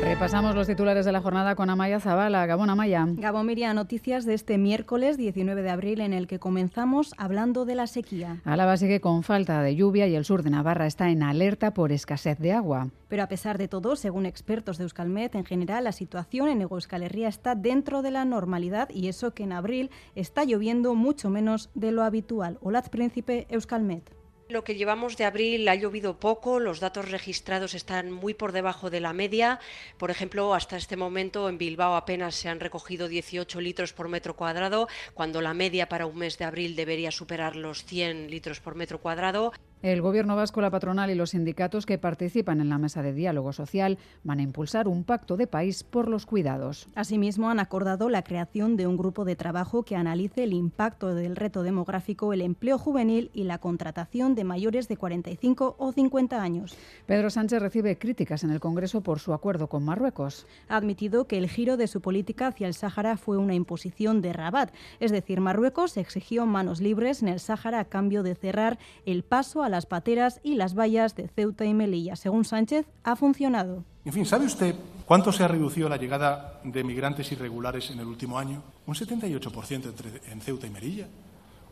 Repasamos los titulares de la jornada con Amaya Zabala. Gabón Amaya. Gabón Miria, noticias de este miércoles 19 de abril en el que comenzamos hablando de la sequía. Álava sigue con falta de lluvia y el sur de Navarra está en alerta por escasez de agua. Pero a pesar de todo, según expertos de Euskalmet, en general la situación en Euskal Herria está dentro de la normalidad y eso que en abril está lloviendo mucho menos de lo habitual. Olaz Príncipe, Euskalmet. Lo que llevamos de abril ha llovido poco, los datos registrados están muy por debajo de la media. Por ejemplo, hasta este momento en Bilbao apenas se han recogido 18 litros por metro cuadrado, cuando la media para un mes de abril debería superar los 100 litros por metro cuadrado. El Gobierno vasco, la patronal y los sindicatos que participan en la mesa de diálogo social van a impulsar un pacto de país por los cuidados. Asimismo, han acordado la creación de un grupo de trabajo que analice el impacto del reto demográfico, el empleo juvenil y la contratación de mayores de 45 o 50 años. Pedro Sánchez recibe críticas en el Congreso por su acuerdo con Marruecos. Ha admitido que el giro de su política hacia el Sáhara fue una imposición de Rabat, es decir, Marruecos exigió manos libres en el Sáhara a cambio de cerrar el paso a las pateras y las vallas de Ceuta y Melilla. Según Sánchez, ha funcionado. En fin, ¿sabe usted cuánto se ha reducido la llegada de migrantes irregulares en el último año? Un 78% entre, en Ceuta y Melilla,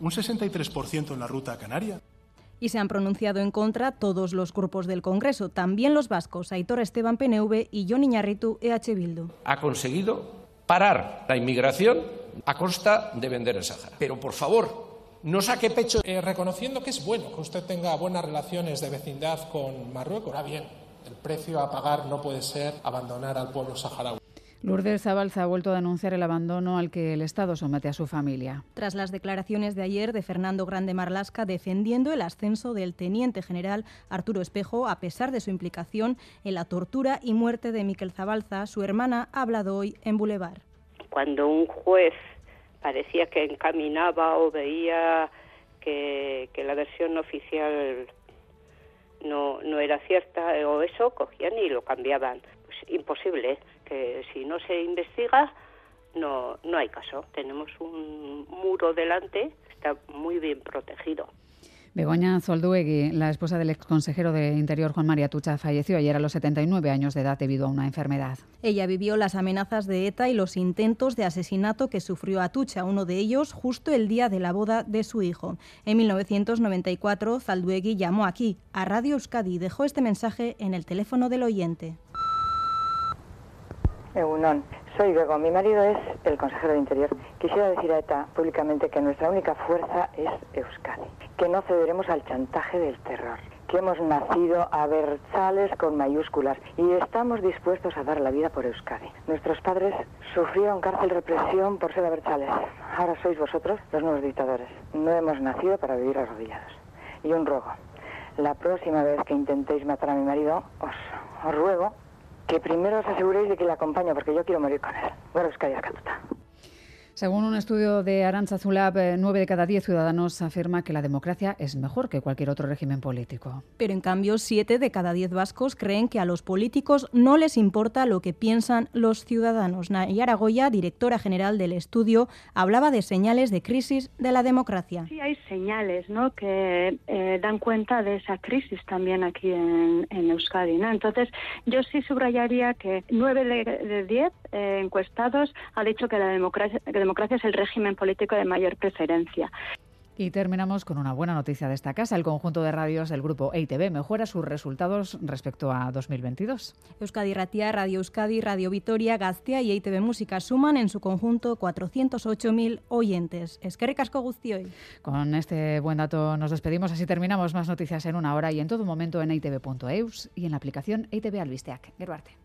un 63% en la ruta a Canaria. Y se han pronunciado en contra todos los grupos del Congreso, también los vascos, Aitor Esteban PNV y Johnny Iñarritu EH Bildu. Ha conseguido parar la inmigración a costa de vender el Sáhara. Pero, por favor, no saque pecho. Eh, reconociendo que es bueno que usted tenga buenas relaciones de vecindad con Marruecos, ahora bien, el precio a pagar no puede ser abandonar al pueblo saharaui. Lourdes Zabalza ha vuelto a denunciar el abandono al que el Estado somete a su familia. Tras las declaraciones de ayer de Fernando Grande Marlasca defendiendo el ascenso del teniente general Arturo Espejo, a pesar de su implicación en la tortura y muerte de Miquel Zabalza, su hermana ha hablado hoy en Boulevard. Cuando un juez parecía que encaminaba o veía que, la versión oficial no, no era cierta o eso, cogían y lo cambiaban. Pues imposible, que si no se investiga no, no hay caso. Tenemos un muro delante, está muy bien protegido. Begoña Zolduegui, la esposa del exconsejero de Interior Juan María Tucha, falleció ayer a los 79 años de edad debido a una enfermedad. Ella vivió las amenazas de ETA y los intentos de asesinato que sufrió Atucha, uno de ellos justo el día de la boda de su hijo. En 1994, Zalduegui llamó aquí, a Radio Euskadi, y dejó este mensaje en el teléfono del oyente. Egunon, soy Bego, mi marido es el consejero de Interior. Quisiera decir a ETA públicamente que nuestra única fuerza es Euskadi, que no cederemos al chantaje del terror, que hemos nacido a Berzales con mayúsculas y estamos dispuestos a dar la vida por Euskadi. Nuestros padres sufrieron cárcel represión por ser Berzales. Ahora sois vosotros los nuevos dictadores. No hemos nacido para vivir arrodillados. Y un ruego. La próxima vez que intentéis matar a mi marido, os, os ruego que primero os aseguréis de que le acompaño, porque yo quiero morir con él. Bueno, es que según un estudio de Arancha Zulab, eh, nueve de cada diez ciudadanos afirma que la democracia es mejor que cualquier otro régimen político. Pero en cambio, siete de cada diez vascos creen que a los políticos no les importa lo que piensan los ciudadanos. Nayara Goya, directora general del estudio, hablaba de señales de crisis de la democracia. Sí, hay señales ¿no? que eh, dan cuenta de esa crisis también aquí en, Euskadi. ¿no? Entonces, yo sí subrayaría que nueve de, diez eh, encuestados ha dicho que la democracia democracia es el régimen político de mayor preferencia. Y terminamos con una buena noticia de esta casa. El conjunto de radios del grupo EITB mejora sus resultados respecto a 2022. Euskadi Ratia, Radio Euskadi, Radio Vitoria, Gaztea y EITB Música suman en su conjunto 408.000 oyentes. Es que recasco hoy. Con este buen dato nos despedimos. Así terminamos más noticias en una hora y en todo momento en eitb.eus y en la aplicación EITB Albisteac. Geruarte.